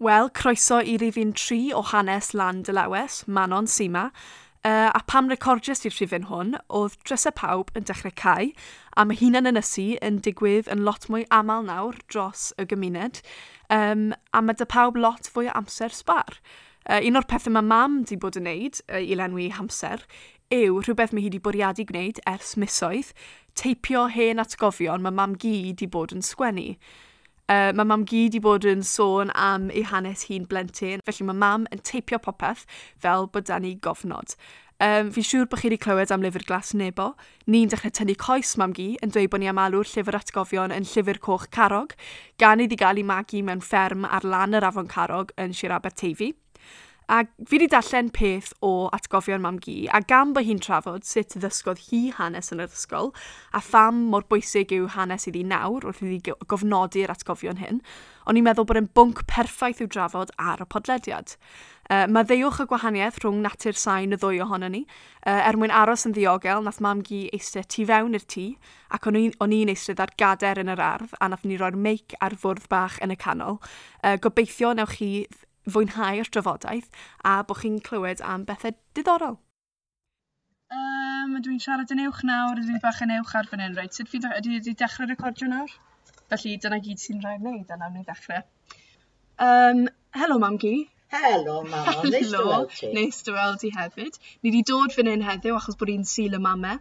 Wel, croeso i rifin tri o hanes Lan Dylawes, Manon Sima, uh, a pam recordies i'r rhifin hwn, oedd drysau pawb yn dechrau cael, a mae hunan yn ysu yn digwydd yn lot mwy aml nawr dros y gymuned, um, a mae dy pawb lot fwy o amser sbar. Uh, un o'r pethau mae mam di bod yn neud uh, i lenwi hamser yw rhywbeth mae hi wedi bwriadu gwneud ers misoedd, teipio hen atgofion mae mam gi di bod yn sgwennu. Uh, mae mam gyd i bod yn sôn am ei hanes hi'n blentyn, felly mae mam yn teipio popeth fel bod da ni gofnod. Um, fi'n siŵr bod chi wedi clywed am lyfr glas nebo. Ni'n dechrau tynnu coes mam gi yn dweud bod ni am alw'r llyfr atgofion yn llyfr coch carog, gan iddi gael ei magu mewn fferm ar lan yr afon carog yn Sir Aberteifi. A fi wedi darllen peth o atgofion mam gi, a gan bod hi'n trafod sut ddysgodd hi hanes yn yr ysgol, a pham mor bwysig yw hanes iddi nawr wrth iddi gofnodi'r atgofion hyn, o'n i'n meddwl bod yn bwnc perffaith i'w drafod ar y podlediad. Uh, maddeuwch y gwahaniaeth rhwng natur sain y ddwy ohono ni, uh, er mwyn aros yn ddiogel, nath mam gi eistedd tu fewn i'r tŷ, ac o'n i'n eistedd ar gader yn yr ardd, a nath ni roi'r meic ar fwrdd bach yn y canol. Uh, gobeithio newch chi fwynhau'r drafodaeth a bod chi'n clywed am bethau diddorol? Um, dwi'n siarad yn uwch nawr, dwi'n bach yn uwch ar fan hyn, reit. Sut fi wedi dechrau recordio nawr? Felly dyna gyd sy'n rhaid wneud, a nawr ni dechrau. Um, helo, mam gi. Helo, mam. Neis dy weld ti. Neis dy weld ti hefyd. Ni wedi dod fan hyn heddiw achos bod hi'n sil y mamau.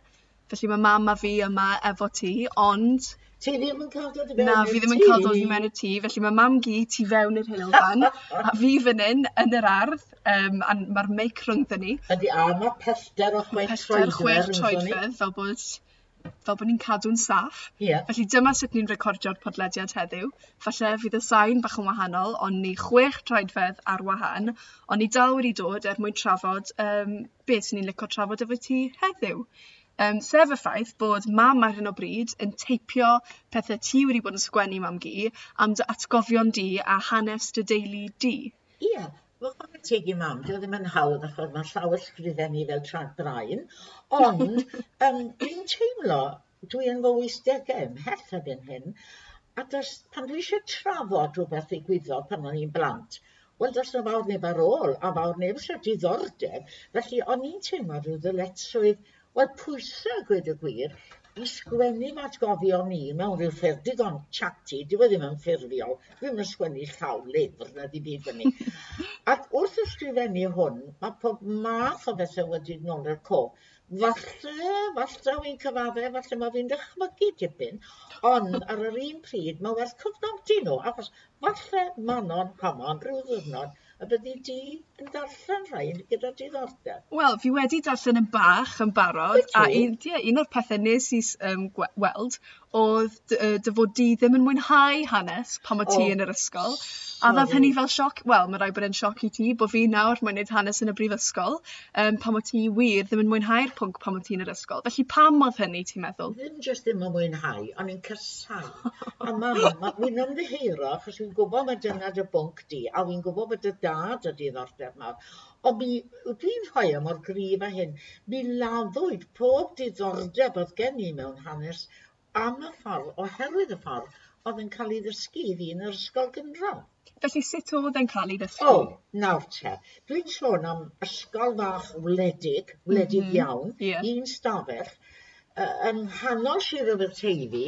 Felly mae mam a fi yma efo ti, ond Ti ddim yn cael dod i fewn Na, fi ddim yn cael dod i mewn y tŷ, felly mae mam gi tu fewn i'r heulwen, a fi fan hyn yn yr ardd, um, a mae'r meic rhwngddo ni. Ydy, a mae pester o chwech troedfedd. Pester chwech troedfedd, fel bod fel bod ni'n cadw'n saff. Yeah. Felly dyma sut ni'n recordio'r podlediad heddiw. Falle fydd y sain bach yn wahanol, ond ni chwech troedfedd ar wahan, ond ni dal wedi dod er mwyn trafod um, beth ni'n licio trafod efo ti heddiw. Um, sef y ffaith bod mam ar hyn o bryd yn teipio pethau ti wedi bod yn sgwennu mam gi am dy atgofion di a hanes dy deulu di. Ie, yeah. wel chwarae teg i mam, dwi e ddim yn hawdd achos ma' llawysgrifen hi fel trad brain ond um, dwi'n teimlo dwi yn fy wythdege ymhell erbyn hyn a does pan dwi eisiau trafod rhywbeth i gwyddo pan o'n i'n blant wel does 'na fawr neb ar ôl a fawr neb isie diddordeb felly o'n i'n teimlo rhyw ddyletswydd Wel pwysau, a gweud y gwir i sgwennu atgofion i mewn rhyw ffurf digon chatty, dyw e ddim yn ffurfiol, ddim yn sgwennu llaw lyfr na di byd fyny. Ac wrth ysgrifennu hwn, mae pob math o bethau wedi nôl i'r co. Falle, falle wy'n cyfadde, falle mae fi'n dychmygu dipyn, ond ar yr un pryd mae werth cyfnodi nhw, achos falle Manon Hamon rhyw ddwrnod, A byddi di yn darllen rhain gyda diddordeb? Wel, fi wedi darllen yn bach yn barod. A un, yeah, un o'r pethau nes i um, weld oedd dy fod di ddim yn mwynhau hanes pan o ti oh. yn yr ysgol. A ddaf hynny fel sioc, wel, mae rai bod e'n sioc i ti bod fi nawr mae'n gwneud hanes yn y brifysgol um, pan o ti wir ddim yn mwynhau'r pwnc pan o ti yn yr ysgol. Felly pam oedd hynny, ti'n meddwl? Ddim jyst ddim yn mwynhau, ond yn cysau. a mam, ma, ymddeheiro, achos fi'n gwybod mae dyna dy bwnc di, a fi'n gwybod bod dy dad y diddordeb mawr. Ond mi, dwi'n rhoi am o'r grif a hyn, mi laddwyd pob diddordeb oedd gen i mewn hanes am y ffordd, oherwydd y ffordd, oedd yn cael ei ddysgu i fi yn yr ysgol gynradd. Felly sut oedd e'n cael ei ddysgu? O, nawr te. Dwi'n sôn am ysgol fach wledig, wledig mm -hmm. iawn, yeah. un stafell, yn nghanol Sir Aberteifi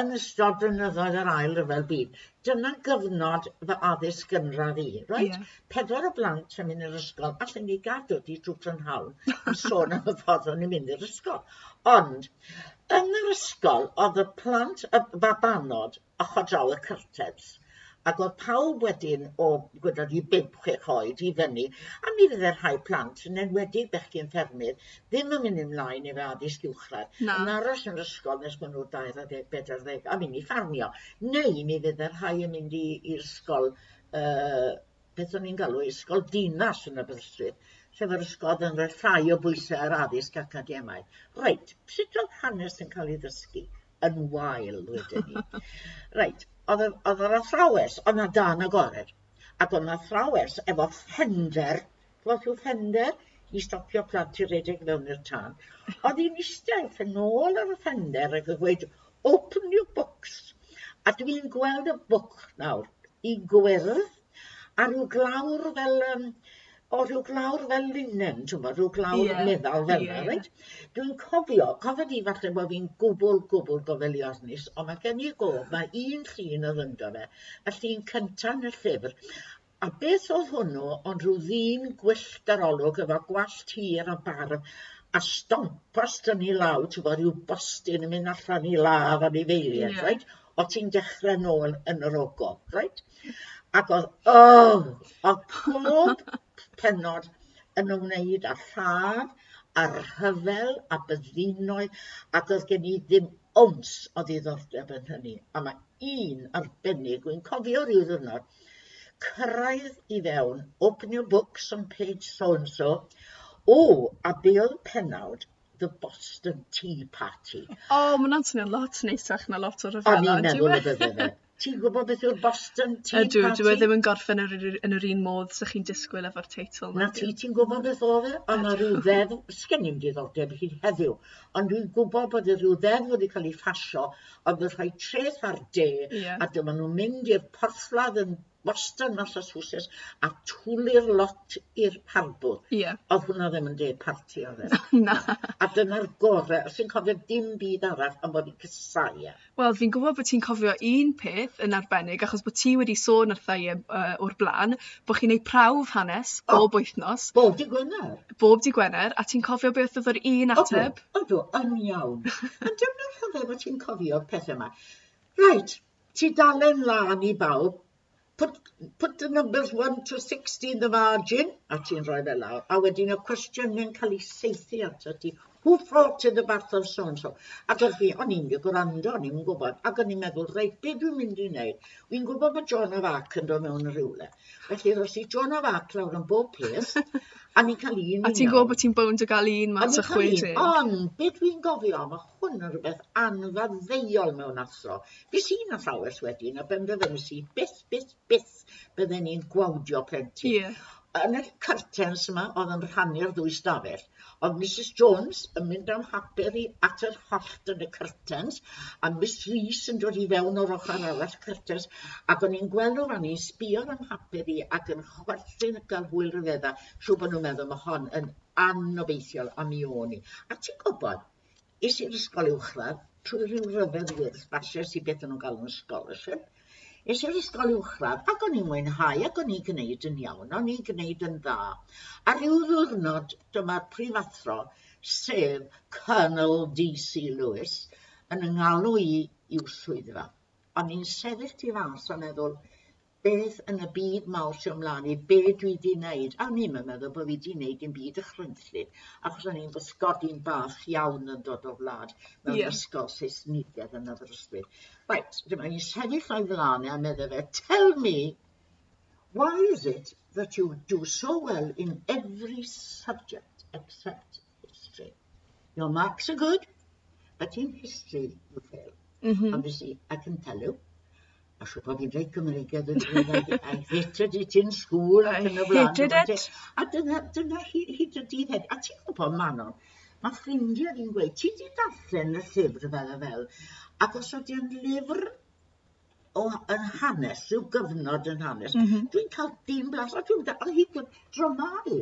yn ystod blynyddoedd yr ail ryfel byd. Dyna gyfnod fy addysg gynradd i, right? Yeah. Pedwar o blant yn mynd i'r ysgol, allan ni gadw di trwy prynhawn yn sôn am y ffordd o'n i'n mynd i'r ysgol. Ond, yn yr ysgol, oedd y plant y babanod ochr draw y cyrtebs. Ac oedd pawb wedyn o gwydod i bump, chwech oed i fyny, a mi fydde'r rhai plant, yn enwedig bechgyn ffermydd, ddim yn mynd ymlaen efo addysg uwchradd. no. Yn aros yn yr ysgol nes bod nhw dair ar ddeg, bedar ddeg, a mynd i ffarmio. Neu mi fydde'r rhai yn mynd i'r ysgol, uh, beth o'n i'n galw, ysgol dinas yn y bysryd lle yr ysgol yn rhoi llai o bwysau ar addysg academaidd. Reit, sut oedd hanes yn cael ei ddysgu? yn wael wedyn ni. Reit, oedd yr athrawes, oedd na dan agored, ac oedd na athrawes efo ffender, clod yw ffender, i stopio plant i redeg mewn i'r tân. Oedd hi'n eistedd yn ôl ar y ffender ac yn gweud, open your books. A dwi'n gweld y bwc nawr i gwyrdd a rhyw glawr fel um, o rhyw glawr fel linen, ti'n twmod, rhyw glawr yeah. meddal fel yna, yeah. reit? Dwi'n cofio, cofio di falle bod fi'n gwbl, gwbl gofeliornis, ond mae gen i gof, mae un llun oedd ynddo fe, y llun cyntaf yn y llyfr, A beth oedd hwnnw, ond rhyw ddyn gwyllt ar olwg efo gwallt hir a barf, a stompost yn ei law, ti'n bod, rhyw bostyn yn mynd allan i laf am ei feiliad, yeah. right? O ti'n dechrau nôl yn yr ogof, right? Ac oedd, oh, oedd pob penod yn ymwneud â lladd a'r rhyfel a byddinoedd a doedd gen i ddim ons o ddiddordeb yn hynny. A mae un arbennig, wy'n cofio rhyw ddwrnod, cyrraedd i fewn, open your books on page so and so, o, a be oedd penawd, the Boston Tea Party. O, oh, mae'n swnio'n lot neisach na lot o rhyfel. O'n i'n meddwl y e? bydde fe. Ti'n gwybod beth yw'r Boston Tea e Party? Ydw, dwi ddim yn gorffen yn yr, yn yr un modd sy'ch chi'n disgwyl efo'r teitl. Na ti, ti'n gwybod beth oedd e? Ond mae rhyw ddeddf, sgen i'n diddordeb hyd heddiw, ond dwi'n gwybod bod y rhyw ddeddf wedi cael ei ffasio, ond bydd rhai treth ar de, yeah. a dyma nhw'n mynd i'r porthladd yn Boston Massachusetts a twli'r lot i'r parbwr. Ie. Oedd hwnna ddim yn de parti o e. Na. A dyna'r gorau, os ti'n cofio dim byd arall am bod i'n cysau e. Wel, fi'n gwybod bod ti'n cofio un peth yn arbennig, achos bod ti wedi sôn wrth ei uh, o'r blaen, bod chi'n gwneud prawf hanes bob oh, wythnos. Bob di Gwener. Bob di Gwener, a ti'n cofio beth oedd yr un ateb? Odw, yn iawn. a dyna'r rhyfedd bod ti'n cofio'r peth yma. Right, ti dalen lan i bawb put, put the numbers 1 to 60 in the margin, a ti'n rhoi fel lawr, a wedyn y cwestiynau'n cael ei seithi at ti. Who fought in the battle of so-and-so? A dod fi, o'n i'n gwrando, o'n i'n gwybod, ac o'n i'n meddwl, reit, be dwi'n mynd i wneud? Wy'n gwybod bod John of Arc yn dod mewn rhywle. Felly, ros i John of Arc lawr yn bob ples, A ni'n cael un... A ti'n gwybod bod ti'n bownd o gael un mas o chwedeg. Ond, beth dwi'n gofio, mae hwn yn rhywbeth anfaddeuol mewn athro. Fes i'n athrawes wedyn, a benderfynu si, byth, byth, byth, bydden ni'n gwawdio plentyn. Yeah. Yn y cyrtens yma, oedd yn rhannu'r ddwy stafell. Oedd Mrs Jones yn mynd am hapur i at yr hollt yn y curtains, a Miss Rhys yn dod i fewn o'r ochr arall curtains, ac o'n i'n gweld o fan i'n sbio am hapur i ac yn chwerthu'n gael hwyl ryfedda. Siw bod nhw'n meddwl mae hon yn anobeithiol am i o'n i. A ti'n gwybod, is i'r ysgol uwchradd trwy rhyw ryfedd wyrth falle sy'n beth o'n nhw'n galw'n scholarship, Es i'r ysgol uwchradd ac o'n i'n mwynhau ac o'n i'n gwneud yn iawn, o'n i'n gwneud yn dda. A rhyw ddwrnod dyma'r prifathro, sef Colonel DC Lewis, yn yng i i'w swyddfa. O'n i'n sefyll tu fas a meddwl beth yn y byd mawr sy'n ymlaen i, be dwi wedi wneud? A o'n i'n yn meddwl bod fi wedi wneud yn byd dychrynllyd, achos o'n i'n bysgodyn bach iawn yn dod o wlad mewn... yeah. ...ysgol Seismigedd yn Aberystwyth. Right, dyma ni'n sefyll o'i flaen e a meddwl fe, tell me, why is it that you do so well in every subject except history? Your marks are good, but in history you fail. Mm -hmm. Obviously, I can tell you, a siw bod fi'n dweud Cymreigedd yn dweud, I hated it in school ac yn y blaen. I Hated it. A dyna, dyna hyd y dydd hyn. A ti'n gwybod Manon, mae ffrindiau fi'n gweud, ti di darllen y llyfr fel y fel, ac os oedd yn lyfr o, yn hanes, rhyw gyfnod yn hanes, mm -hmm. dwi'n cael dim blas, a dwi'n dweud, hyd yn dromau,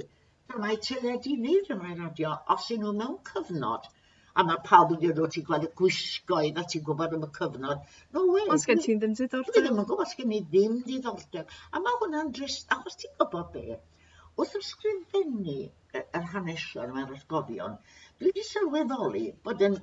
dromau teledu neu dromau radio, os y'n nhw mewn cyfnod, a mae pawb yn dweud o ti'n gweld y gwisgoedd a ti'n gwybod am y cyfnod. No way. Os gen ti'n ddim diddordeb? Dwi ddim yn gwybod os gen i ddim diddordeb. A mae hwnna'n drist, achos ti'n gwybod be, wrth ysgrifennu yr hanesion mewn ysgofion, dwi wedi sylweddoli bod yn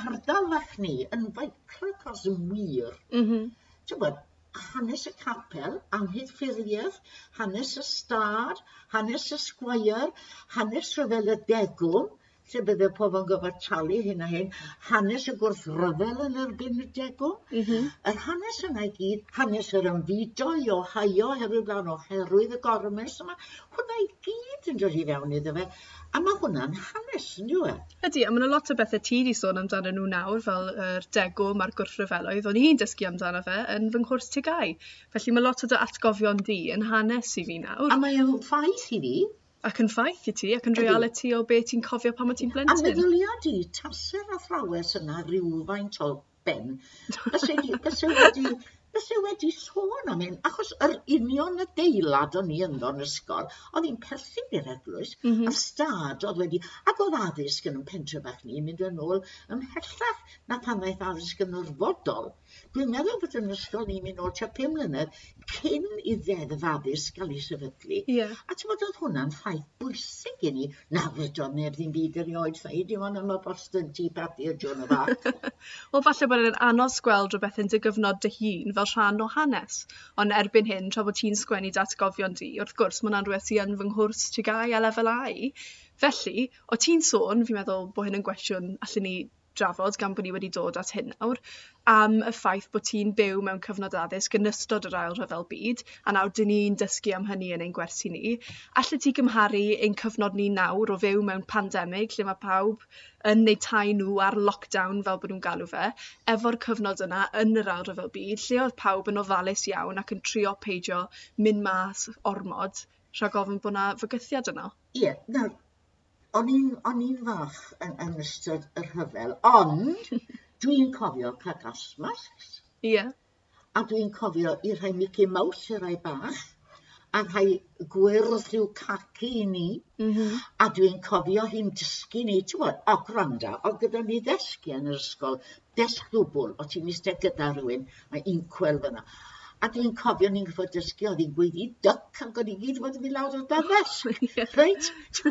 ardal fach ni yn feicra cosm wir. Mm -hmm. Ti'n gwybod, hanes y capel, anghydffuriaeth, hanes y stad, hanes y sgwair, hanes rhyfel y degwm, lle bydde pobl yn gofod talu hyn a hyn, hanes y gwrthryfel yn yr bunedegol. Mm -hmm. Yr hanes yna i gyd, hanes yr ymfudo i Ohio herwydd flaen oherwydd y gormes yma, hwnna i gyd yn dod i fewn iddo fe. A mae hwnna'n hanes, yn diwy. E? Ydy, a mae yna lot o bethau ti wedi sôn amdano nhw nawr, fel yr degwm a'r gwrthryfeloedd, o'n i'n dysgu amdano fe yn fy nghwrs tigau. Felly mae lot o dy atgofion di yn hanes i fi nawr. A mae'n ffaith i fi, ac yn ffaith i ti ac yn reality o beth ti'n cofio pan mae ti'n blentyn. A meddylio di, taser a thrawes yna rhywfaint o ben, bysai, wedi fyse wedi sôn am hyn, achos yr union y deilad o'n i ynddo yn ysgol, oedd hi'n perthyn i'r eglwys, mm -hmm. a'r stad oedd wedi, ac oedd addysg yn y pentre bach ni, mynd yn ôl ymhellach na pan ddaeth addysg yn yrfodol. Dwi'n meddwl bod yn ysgol ni'n mynd o tua pum mlynedd cyn i ddeddf addysg gael ei sefydlu. Yeah. A ti'n meddwl oedd hwnna'n ffaith bwysig i ni. Na fedodd neb ddim byd erioed ddweud, dim ond yma Boston Tea Party y o fach. Wel falle bod e'n anos gweld rhywbeth yn dy gyfnod dy hun fel rhan o hanes. Ond erbyn hyn, tra bod ti'n sgwennu datgofion di, wrth gwrs mae hwnna'n rhywbeth sy'n yn fy nghwrs tygau a lefel A. Felly, o ti'n sôn, fi'n meddwl bod hyn yn gwestiwn allan ni drafod gan bod ni wedi dod at hyn nawr am y ffaith bod ti'n byw mewn cyfnod addysg yn ystod yr ail rhyfel byd a nawr 'dyn ni'n dysgu am hynny yn ein gwersi ni Alla ti gymharu ein cyfnod ni nawr o fyw mewn pandemig lle mae pawb yn eu tai nhw ar lockdown fel bod nhw'n galw fe efo'r cyfnod yna yn yr ail rhyfel byd lle oedd pawb yn ofalus iawn ac yn trio peidio mynd mas ormod rhag ofyn bod yna fygythiad yno. Ie yeah, na O'n i'n o'n i'n fach yn, yn ystod y rhyfel, ond dwi'n cofio cael gas masks. Ie. Yeah. A dwi'n cofio i rhai Mickey Mouse i rai bach, a rhai gwyrdd rhyw caci i ni, mm -hmm. a dwi'n cofio hi'n dysgu ni, ti'n bod, o gwranda, o gyda ni ddesgu yn yr ysgol, desg ddwbl, o ti'n eistedd gyda rhywun, mae inkwell fyna. A dwi'n cofio ni'n gyfod dysgu oedd hi'n gweiddi duck ac oedd hi gyd wedi fi lawr o'r dafes. Reit?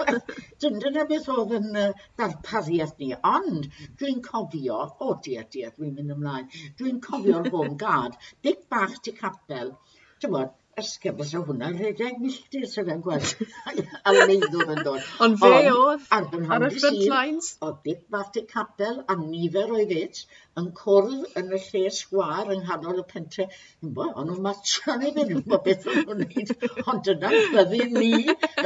Dyn dyna beth oedd yn uh, darpariaeth ni. Ond dwi'n cofio, o oh, dia dear, dwi'n mynd ymlaen, dwi'n cofio'r hwn gad, dig bach ti capel, ti'n bod, Ysgaf, o hwnna, rhedeg milltir sy'n rhan gweld. a meddwl yn dod. Ond fe oedd ar, ar y front lines. O Dick Bart y Capel a nifer oedd et yn cwrdd yn y lle sgwar yng nghanol y pentre. Bo, Ond nhw'n matran i fynd, bod beth o'n nhw'n gwneud. Ond dyna byddu ni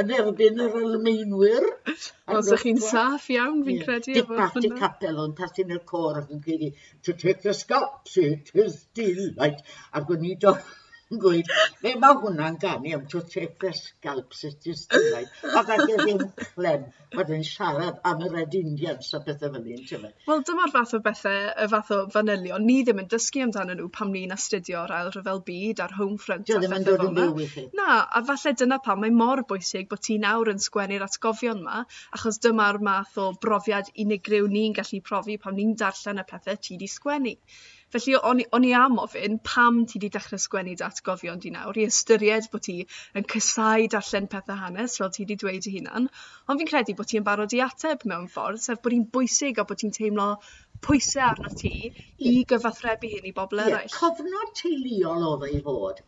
yn erbyn yr Almeinwyr. Os ydych chi'n saff iawn, fi'n credu. Dick Bart y Capel o'n pasyn i'r cor ac yn credu, to take the scalps, it is delight. Ac o'n i dod yn gweud, be mae hwnna'n ganu am to take the scalp sut ys dylai. A gael ei ddim clem, bod yn siarad am yr Red Indians a bethau fel un, ti'n Wel, dyma'r fath o bethau, y fath o fanylion, ni ddim yn dysgu amdano nhw pam ni'n astudio'r ail rhyfel byd a'r home front. Dio ddim yn dod yn byw i chi. Na, a falle dyna pam mae mor bwysig bod ti nawr yn sgwennu'r atgofion yma, achos dyma'r math o brofiad unigryw ni'n gallu profi pam ni'n darllen y pethau ti di sgwennu. Felly o'n o'n i am ofyn pam ti wedi dechrau sgwennu datgofion di nawr i ystyried bod ti yn cysau darllen pethau hanes fel ti wedi dweud i hunan ond fi'n credu bod ti'n barod i ateb mewn ffordd sef bod hi'n bwysig a bod ti'n teimlo pwysau arno ti i gyfathrebu hyn i bobl eraill. Yeah, cofnod teuluol oedd ei fod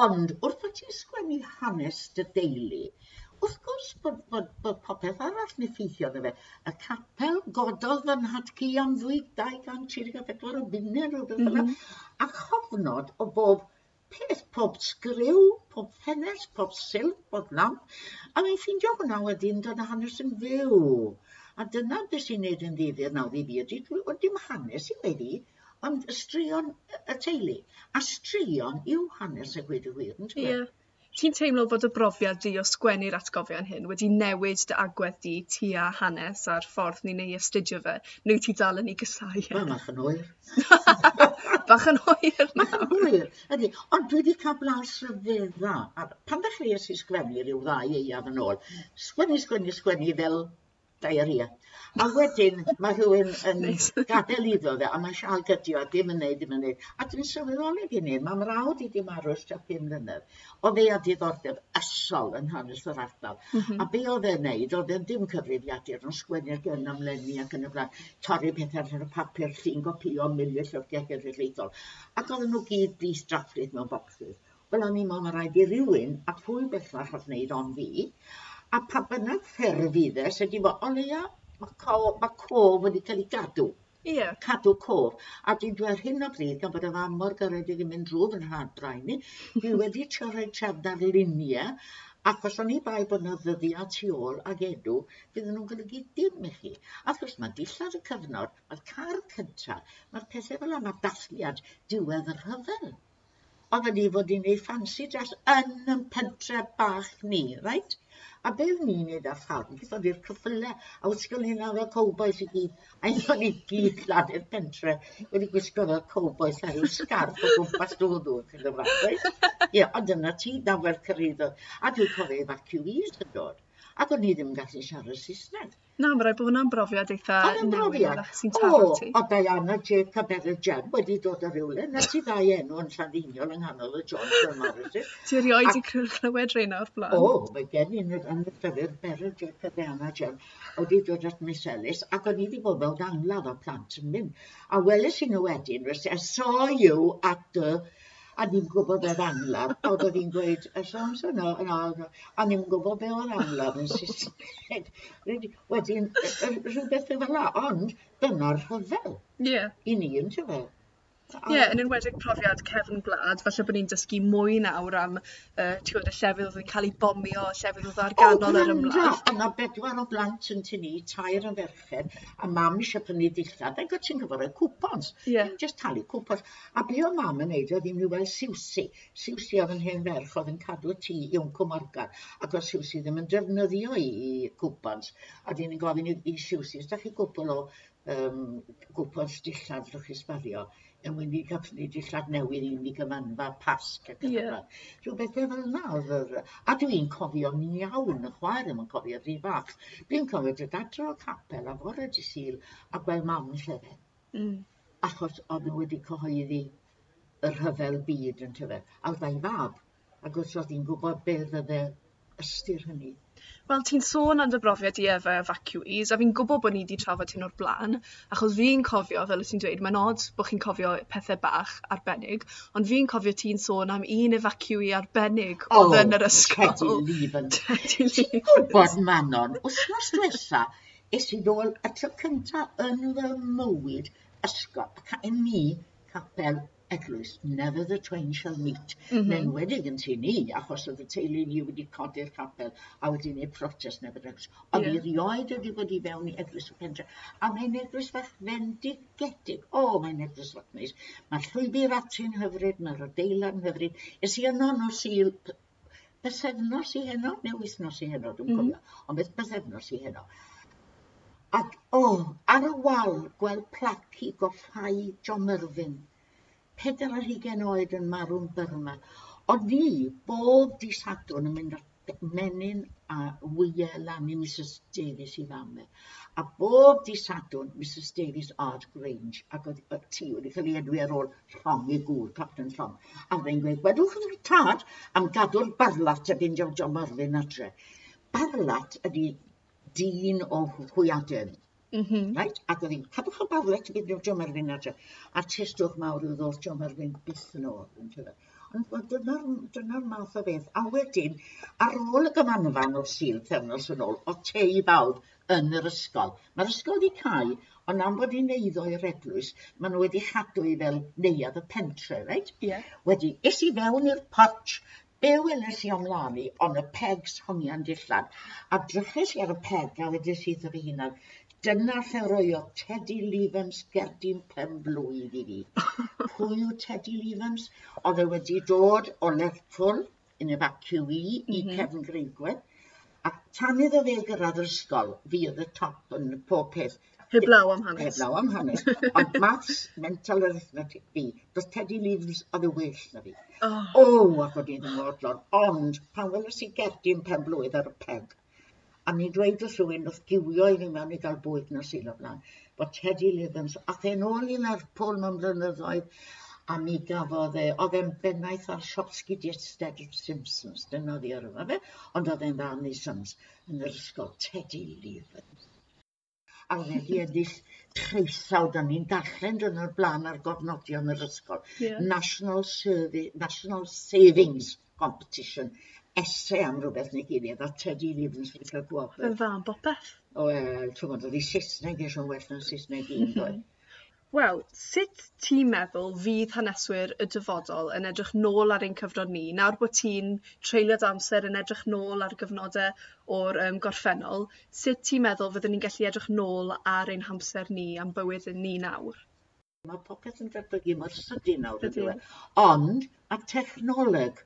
ond wrth bod ti'n sgwennu hanes dy deulu Wrth gwrs bod, bod, bod popeth arall yn effeithio arno fe. Y capel gododd fy nhadcu am ddwy 234 o bunnau rhywbeth fel mm -hmm. a chofnod o bob peth, pob sgriw, pob ffenest, pob silff, pob lamp. A mi'n ffeindio hwnna wedyn dod â hanes yn fyw. A dyna beth sy'n neud yn ddifyr nawr i fi ydy, dwi, dim hanes i wedi, ond straeon y teulu. A straeon yw hanes y gwir y wir, yn dweud? Yeah ti'n teimlo fod y brofiad di o sgwennu'r atgofion hyn wedi newid dy agwedd di tua hanes a'r ffordd ni'n ei astudio fe? Neu ti dal yn ei gysau? e? Wel, bach yn oer. bach yn oer nawr. Bach yn oer, ydy. Ond dwi wedi cael blaw sryfedda. Pan ddechreuais i sgwennu rhyw ddau eiaf yn ôl, sgwennu, sgwennu, sgwennu fel diarrhea. A wedyn mae rhywun yn gadael iddo fe, a mae sial gydio, a dim yn neud, dim yn neud. A dwi'n sylweddoli gen i, mae mrawd i di marw ysdia 5 mlynedd. Oedd e a diddordeb ysol yn hanes yr ardal. Mm -hmm. A be oedd e'n neud, oedd e'n dim cyfrifiadur ond sgwennu'r ag yn ymlenni ac yn y blaen, torri pethau ar y papur, llun gopio, milio llyfrgau genedlaethol. Ac oedden nhw gyd blis draffryd mewn bocsys. Wel, o'n i'n meddwl, mae rhaid i rywun, a pwy bellach oedd wneud on fi, A pa bynnag ffurf iddes ydi fo, o leia mae co- ma' cof wedi cael ei gadw. Ie. Yeah. Cadw cof. A dwi'n dweud hyn o bryd, gan bod y fam mor garedig yn mynd drwy fy nhadrau ni, dwi wedi trio rhoi ar luniau, ac os o'n i bai bod yna ddyddiad tu ôl ag enw, bydd nhw'n golygu dim i chi. A wrth gwrs, mae dillad y cyfnod, mae'r car cyntaf, mae'r pethau fel yma, dathliad, diwedd y rhyfel. Oedden ni fod i'n ei ffansi dres yn y pentre bach ni, reit? A be o'n i'n neud ar ffarm? Beth oedd i'r cyffyle? A wrth gwrs hyn ar cowboys i gyd. A hyn o'n i gyd lan i'r pentre wedi gwisgo fel cowboys a rhyw scarf o gwmpas dod nhw. Ie, ond dyna ti, nawer cyrraedd. A dwi'n cofio efaciwîs yn dod. Ac o'n i ddim yn gallu siarad Saesneg. Na, ma' rhaid bod hwnna'n brofiad eitha newydd. sy'n taro ti. O, o Diana Jacob er Jem wedi dod ar rywle. Na ti ddau enw yn Llandiniol yng nghanol y Johnson Morrison. Ti erioed i clywed rhain o'r blaen? O, mae gen i yn y llyfr Beryl Jacob Diana Jem wedi dod at Miss Ellis ac o'n i wedi bod mewn angladd o plant yn mynd. A weles i nhw wedyn, rwyt ti, I saw you at the a ni'n gwybod yr angladd. A oedd hi'n gweud, y amser no, no, no. a ni'n gwybod be o'r angladd yn Saesneg. Wedyn, rhywbeth fel yna, ond dyna'r rhyfel. Ie. Yeah. I ni yn tyfel. Ie, yn enwedig profiad cefn gwlad, falle bod ni'n dysgu mwy nawr am uh, y llefydd oedd yn cael ei bomio, llefydd oedd ar ganol yr ymlaen. O' yna bedwar o blant yn tynnu, tair yn ferchen, a mam eisiau prynu dillad ag o't ti'n gyfer y cwpons. yeah. just talu cwpons. A be' o mam yn neud oedd i weld Siwsi. Siwsi oedd yn hen ferch oedd yn cadw tŷ i Wncw Morgan ac oedd Siwsi ddim yn defnyddio 'i 'i cwpons a 'dyn ni'n gofyn i i Siwsi, os 'dach chi gwbl o um, cwpons dillad allwch chi sbario yn mynd wedi gallu dillad newydd i ni gymanfa pasg ac yn y blaen. Rhyw bethau e fel yna oedd yr... A dwi'n cofio'n iawn y chwaer ddim yn cofio rhy fach. Dwi'n cofio dod adre o capel a fore di Sul a gweld mam yn llefen. Mm. Achos oedd nhw wedi cyhoeddi y rhyfel byd yn tyfe. A oedd ei fab. Ac wrth oedd hi'n gwybod be ddydde ystyr hynny? Wel ti'n sôn am dy brofiad i efo evacuees, a fi'n gwybod bod ni wedi trafod hyn o'r blaen achos fi'n cofio fel ti'n dweud mae'n od bod chi'n cofio pethau bach arbennig ond fi'n cofio ti'n sôn am un evacuee arbennig oh, oedd yn yr ysgol. Teddy Leaven. Teddy Levens. Ti'n gwybod Manon, wythnos diwetha es i ddol y tro cyntaf yn fy mywyd ysgol, ac yn mi capel Eglwys, never the twain shall meet. Mm -hmm. Yn enwedig yn tu ni, achos oedd y teulu ni wedi codi'r capel a wedi gwneud protest neu eglwys. Ond yeah. i rioed wedi bod i fewn i eglwys y pentre. A mae'n eglwys fach fendigedig. O, oh, mae'n eglwys fach neis. Mae'r llwybr ati'n hyfryd, mae'r adeilad hyfryd. Ys i yno no syl bythefnos i heno, neu wythnos i heno, dwi'n mm. -hmm. cofio, ond beth bythefnos i heno. Ac, o, oh, ar y wal, gweld plac i goffau John Merfyn pedair ar hugen oed yn marw'n Burma. O'n ni, bob disadwn yn mynd at menyn a wyel a mi Mrs Davies i fame. A bob disadwn Mrs Davies Art Grange ac oedd y tŷ wedi cael ei enwi ar ôl llong i gŵr, Captain Llong. A fe'n gweud, wedwch yn tad am gadw'r barlat a byn John Marvin adre. Barlat ydy dyn o hwyaden. Mm -hmm. Right? Ac oedd hi'n, cadwch yn barle ti gyda John Merfyn ar te. A testwch mawr oedd oedd John Merfyn byth yn ôl. Ond dyna'r dyna math o beth. A wedyn, ar ôl y gymanfan o'r sil thefnos yn ôl, o te i bawb yn yr ysgol. Mae'r ysgol wedi cael, ond am bod hi'n neiddo i'r eglwys, maen nhw wedi chadw i fel neuad y pentre, right? Yeah. Wedi, is i fewn i'r porch, Be weles i ymlaen i, ond y pegs hongian dillad, A drychais i ar y peg a wedi wedys o ddim hunan, Dyna lle roiodd Teddy Leavens gerdyn pen blwydd i fi. Pwy yw Teddy Leavens? Oedd e wedi dod o Lerpwl yn evacuee i mm -hmm. cefn Greigwedd. A tan iddo fe gyrraedd yr ysgol, fi oedd y top yn pob peth. Heblaw am hanes. Heblaw am hanes. Ond maths, mental arithmetic fi, does Teddy Leavens oedd y well na fi. Oh. O, oh. oh, ac oedd i'n ymwodlon. Ond pan weles i gerdyn pen blwydd ar y peg, a ni dweud wrth rhywun wrth giwio i fi mewn i gael bwyd na sy'n o blaen, bod Teddy Lythams, a the nôl i Lerpwl mewn blynyddoedd, a mi gafodd e, oedd e'n bennaeth ar siop sgidiau Simpsons, dyna ddi yma fe, ond oedd e'n ddarn i Sons yn yr ysgol Teddy Lythams. A oedd wedi ennill treisawd, a ni'n darllen dyn nhw'r blaen ar gofnodion yr ysgol. Yeah. National, Service, National Savings Competition essay am rhywbeth neu gilydd a Teddy Evans wedi cael gwobr. Yn dda am bopeth. O, wel, ti'n gwybod, oedd hi Saesneg eisiau well na'n Saesneg un, doi. Wel, sut ti'n meddwl fydd haneswyr y dyfodol yn edrych nôl ar ein cyfnod ni? Nawr bod ti'n treulio'r amser yn edrych nôl ar gyfnodau o'r um, gorffennol, sut ti'n meddwl fyddwn ni'n gallu edrych nôl ar ein hamser ni am bywyd ni nawr? Mae popeth yn datblygu mor sydyn nawr, ydy. E? Ond, a technoleg,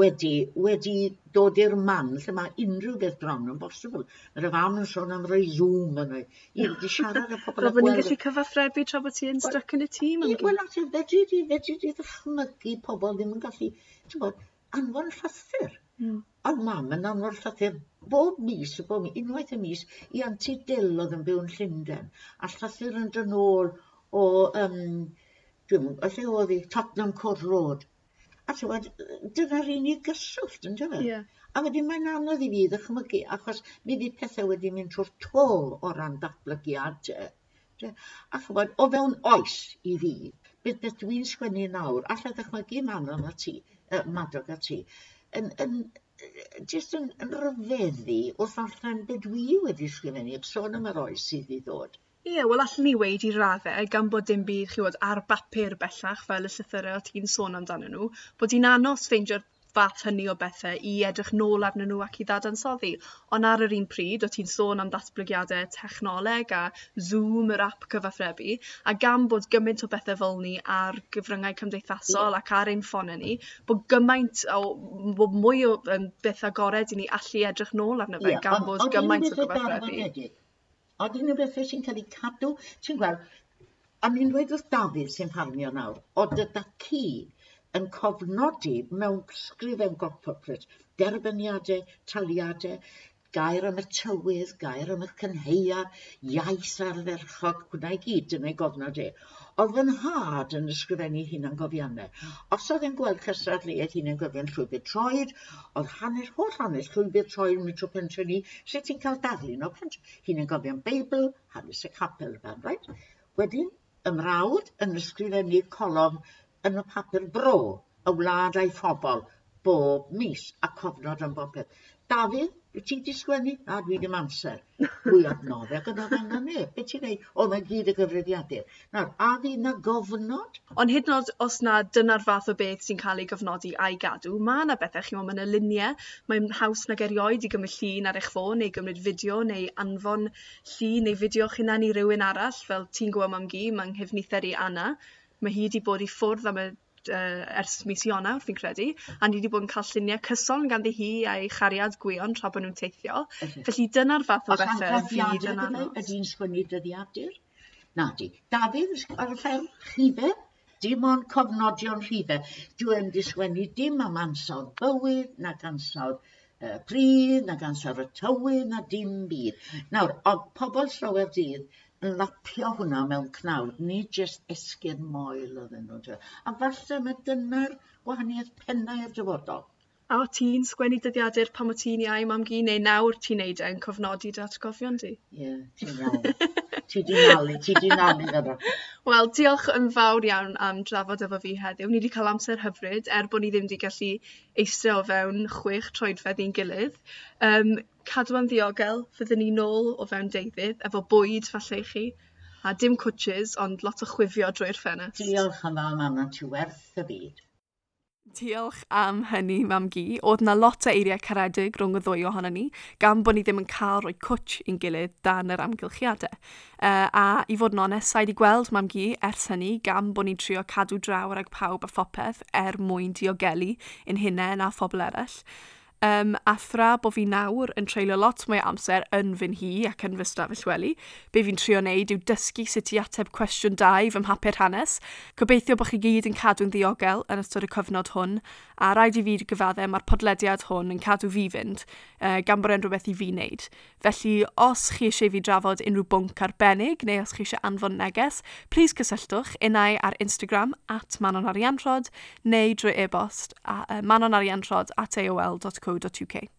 wedi wedi dod i'r man lle mae unrhyw beth bron yn bosibl. Mae'r fam yn sôn am rei Zoom yn o'i. I wedi siarad â pobl... Roedd ni'n gallu cyfathrebu tra bod ti'n stuck yn y tîm am. Wel, ati, fedri di, fedri di ddychmygu pobl ddim yn gallu, ti'n bod, anfon llythyr. Mm. Ond mam yn anfon llythyr bob mis, bob mis, unwaith y mis, i anti Dill oedd yn byw yn Llundain. A llythyr yn dyn ôl o, um, dwi'n, lle oedd hi, Tottenham Court Road A tywed, dyna'r unig gyswllt, yn dyfe? Yeah. A wedyn mae'n anodd i fi ddychmygu, achos mi fydd pethau wedi mynd trwy'r tôl o ran datblygiad. A chybod, o fewn oes i fi, beth beth dwi'n sgwennu nawr, allai ddychmygu Manon a ti, uh, Madog a ti, yn, yn, jyst yn, yn ryfeddu wrth allan beth dwi wedi sgrifennu, sôn am yr oes sydd i ddod. Ie wel allwn ni weid i raddau gan bod dim byd chi'bod ar bapur bellach fel y llythyrau o' ti'n sôn amdano nhw bod hi'n anos ffeindio'r fath hynny o bethau i edrych nôl arnyn nhw ac i ddadansoddi. Ond ar yr un pryd o' ti'n sôn am datblygiadau technoleg a Zoom yr app cyfathrebu a gan bod gymaint o bethe fel ni ar gyfryngau cymdeithasol ac ar ein ffone ni bod gymaint o bod mwy o um, beth agored i ni allu edrych nôl arno fe gan bod gymaint o gyfathrebu a dyn nhw bethau sy'n cael ei cadw ti'n gweld a ni'n dweud wrth Dafydd sy'n ffarnio nawr o dyda ci yn cofnodi mewn sgrifen gorpoplet derbyniadau taliadau gair am y tywydd gair am y cynheia, iaith ardderchog hwnna i gyd yn ei gofnodi. E. Oedd fy nhad yn ysgrifennu hunan gofiannau. Os oedd e'n gweld cystadleuaeth hunangofion llwybr troed, oedd hanes holl hanes llwybr troed yn Metro Pentre ni, sut ti'n cael darlun o pentre. Hunangofion Beibl, hanes y capel, fan, right? Wedyn, ymrawd yn ysgrifennu colom yn y papur bro, y wlad a'i phobl, bob mis, a cofnod yn bob peth. Dafydd, Wyt ti wedi sgwennu? A dwi ddim amser. Pwy adnodde ac fe angen neb. Be ti'n neud? Oedd mae gyd y gyfrifiadur. Nawr, a ddi na gofnod? Ond hyd yn oed os na dyna'r fath o beth sy'n cael ei gofnodi a'i gadw, mae yna bethau, chi'n mae yna luniau, mae'n haws nag erioed i gymryd llun ar eich ffôn neu gymryd fideo neu anfon llun neu fideo chynan i rywun arall, fel ti'n gwybod mam gi, mae'n nghyfnither i Anna, mae hi wedi bod i ffwrdd am y uh, ers mis Ionawr, fi'n credu, a ni wedi bod yn cael lluniau cyson ganddi hi a'i chariad gwion tra bod nhw'n teithio. Felly dyna'r fath o bethau fydd yn anodd. Ydy'n sgwennu dyddiadur? Na di. Dafydd ar y fferm, chife, dim ond cofnodion rhife. Dwi yn disgwennu dim am ansawdd bywyd, na ansawdd uh, pryd, na ansawdd y tywydd, na dim byd. Nawr, o pobl llawer dydd lapio hwnna mewn cnawd, nid jyst esgyrn moel oedden nhw. E? A falle mae dyna'r gwahaniaeth pennau i'r dyfodol. A o ti'n sgwennu dyddiadur pam o ti'n iau mam gi neu nawr ti'n neud e'n cofnodi dy atgofion di? Ie, yeah, ti'n iawn. ti di nalu, ti di nalu gyda. Wel, diolch yn fawr iawn am drafod efo fi heddiw. Ni wedi cael amser hyfryd er bod ni ddim wedi gallu eistedd o fewn chwech troedfedd i'n gilydd. Um, cadw yn ddiogel fyddwn ni nôl o fewn deudydd efo bwyd falle i chi a dim cwtches, ond lot o chwifio drwy'r ffenest. Diolch yn fawr mam ti werth y byd. Diolch am hynny, mam gi. Oedd na lot o eiriau caredig rhwng y ddwy ohono ni, gan bod ni ddim yn cael rhoi cwtch i'n gilydd dan yr amgylchiadau. Uh, a i fod yn onest, sa'i di gweld mam gi ers hynny, gan bod ni'n trio cadw draw ag pawb a phopeth er mwyn diogelu ein hunain a phobl eraill. Um, a thra bod fi nawr yn treulio lot mwy amser yn fy nhi ac yn fy stafell wely, be fi'n trio wneud yw dysgu sut i ateb cwestiwn 2 fy mhapur hanes. Gobeithio bod chi gyd yn cadw'n ddiogel yn ystod y cyfnod hwn, a rhaid i fi gyfadde mae'r podlediad hwn yn cadw fi fynd, uh, gan bod e'n rhywbeth i fi wneud. Felly, os chi eisiau fi drafod unrhyw bwnc arbennig, neu os chi eisiau anfon neges, please cysylltwch unau ar Instagram at manonariantrod, neu drwy e-bost uh, manonariantrod at aol.com co.uk.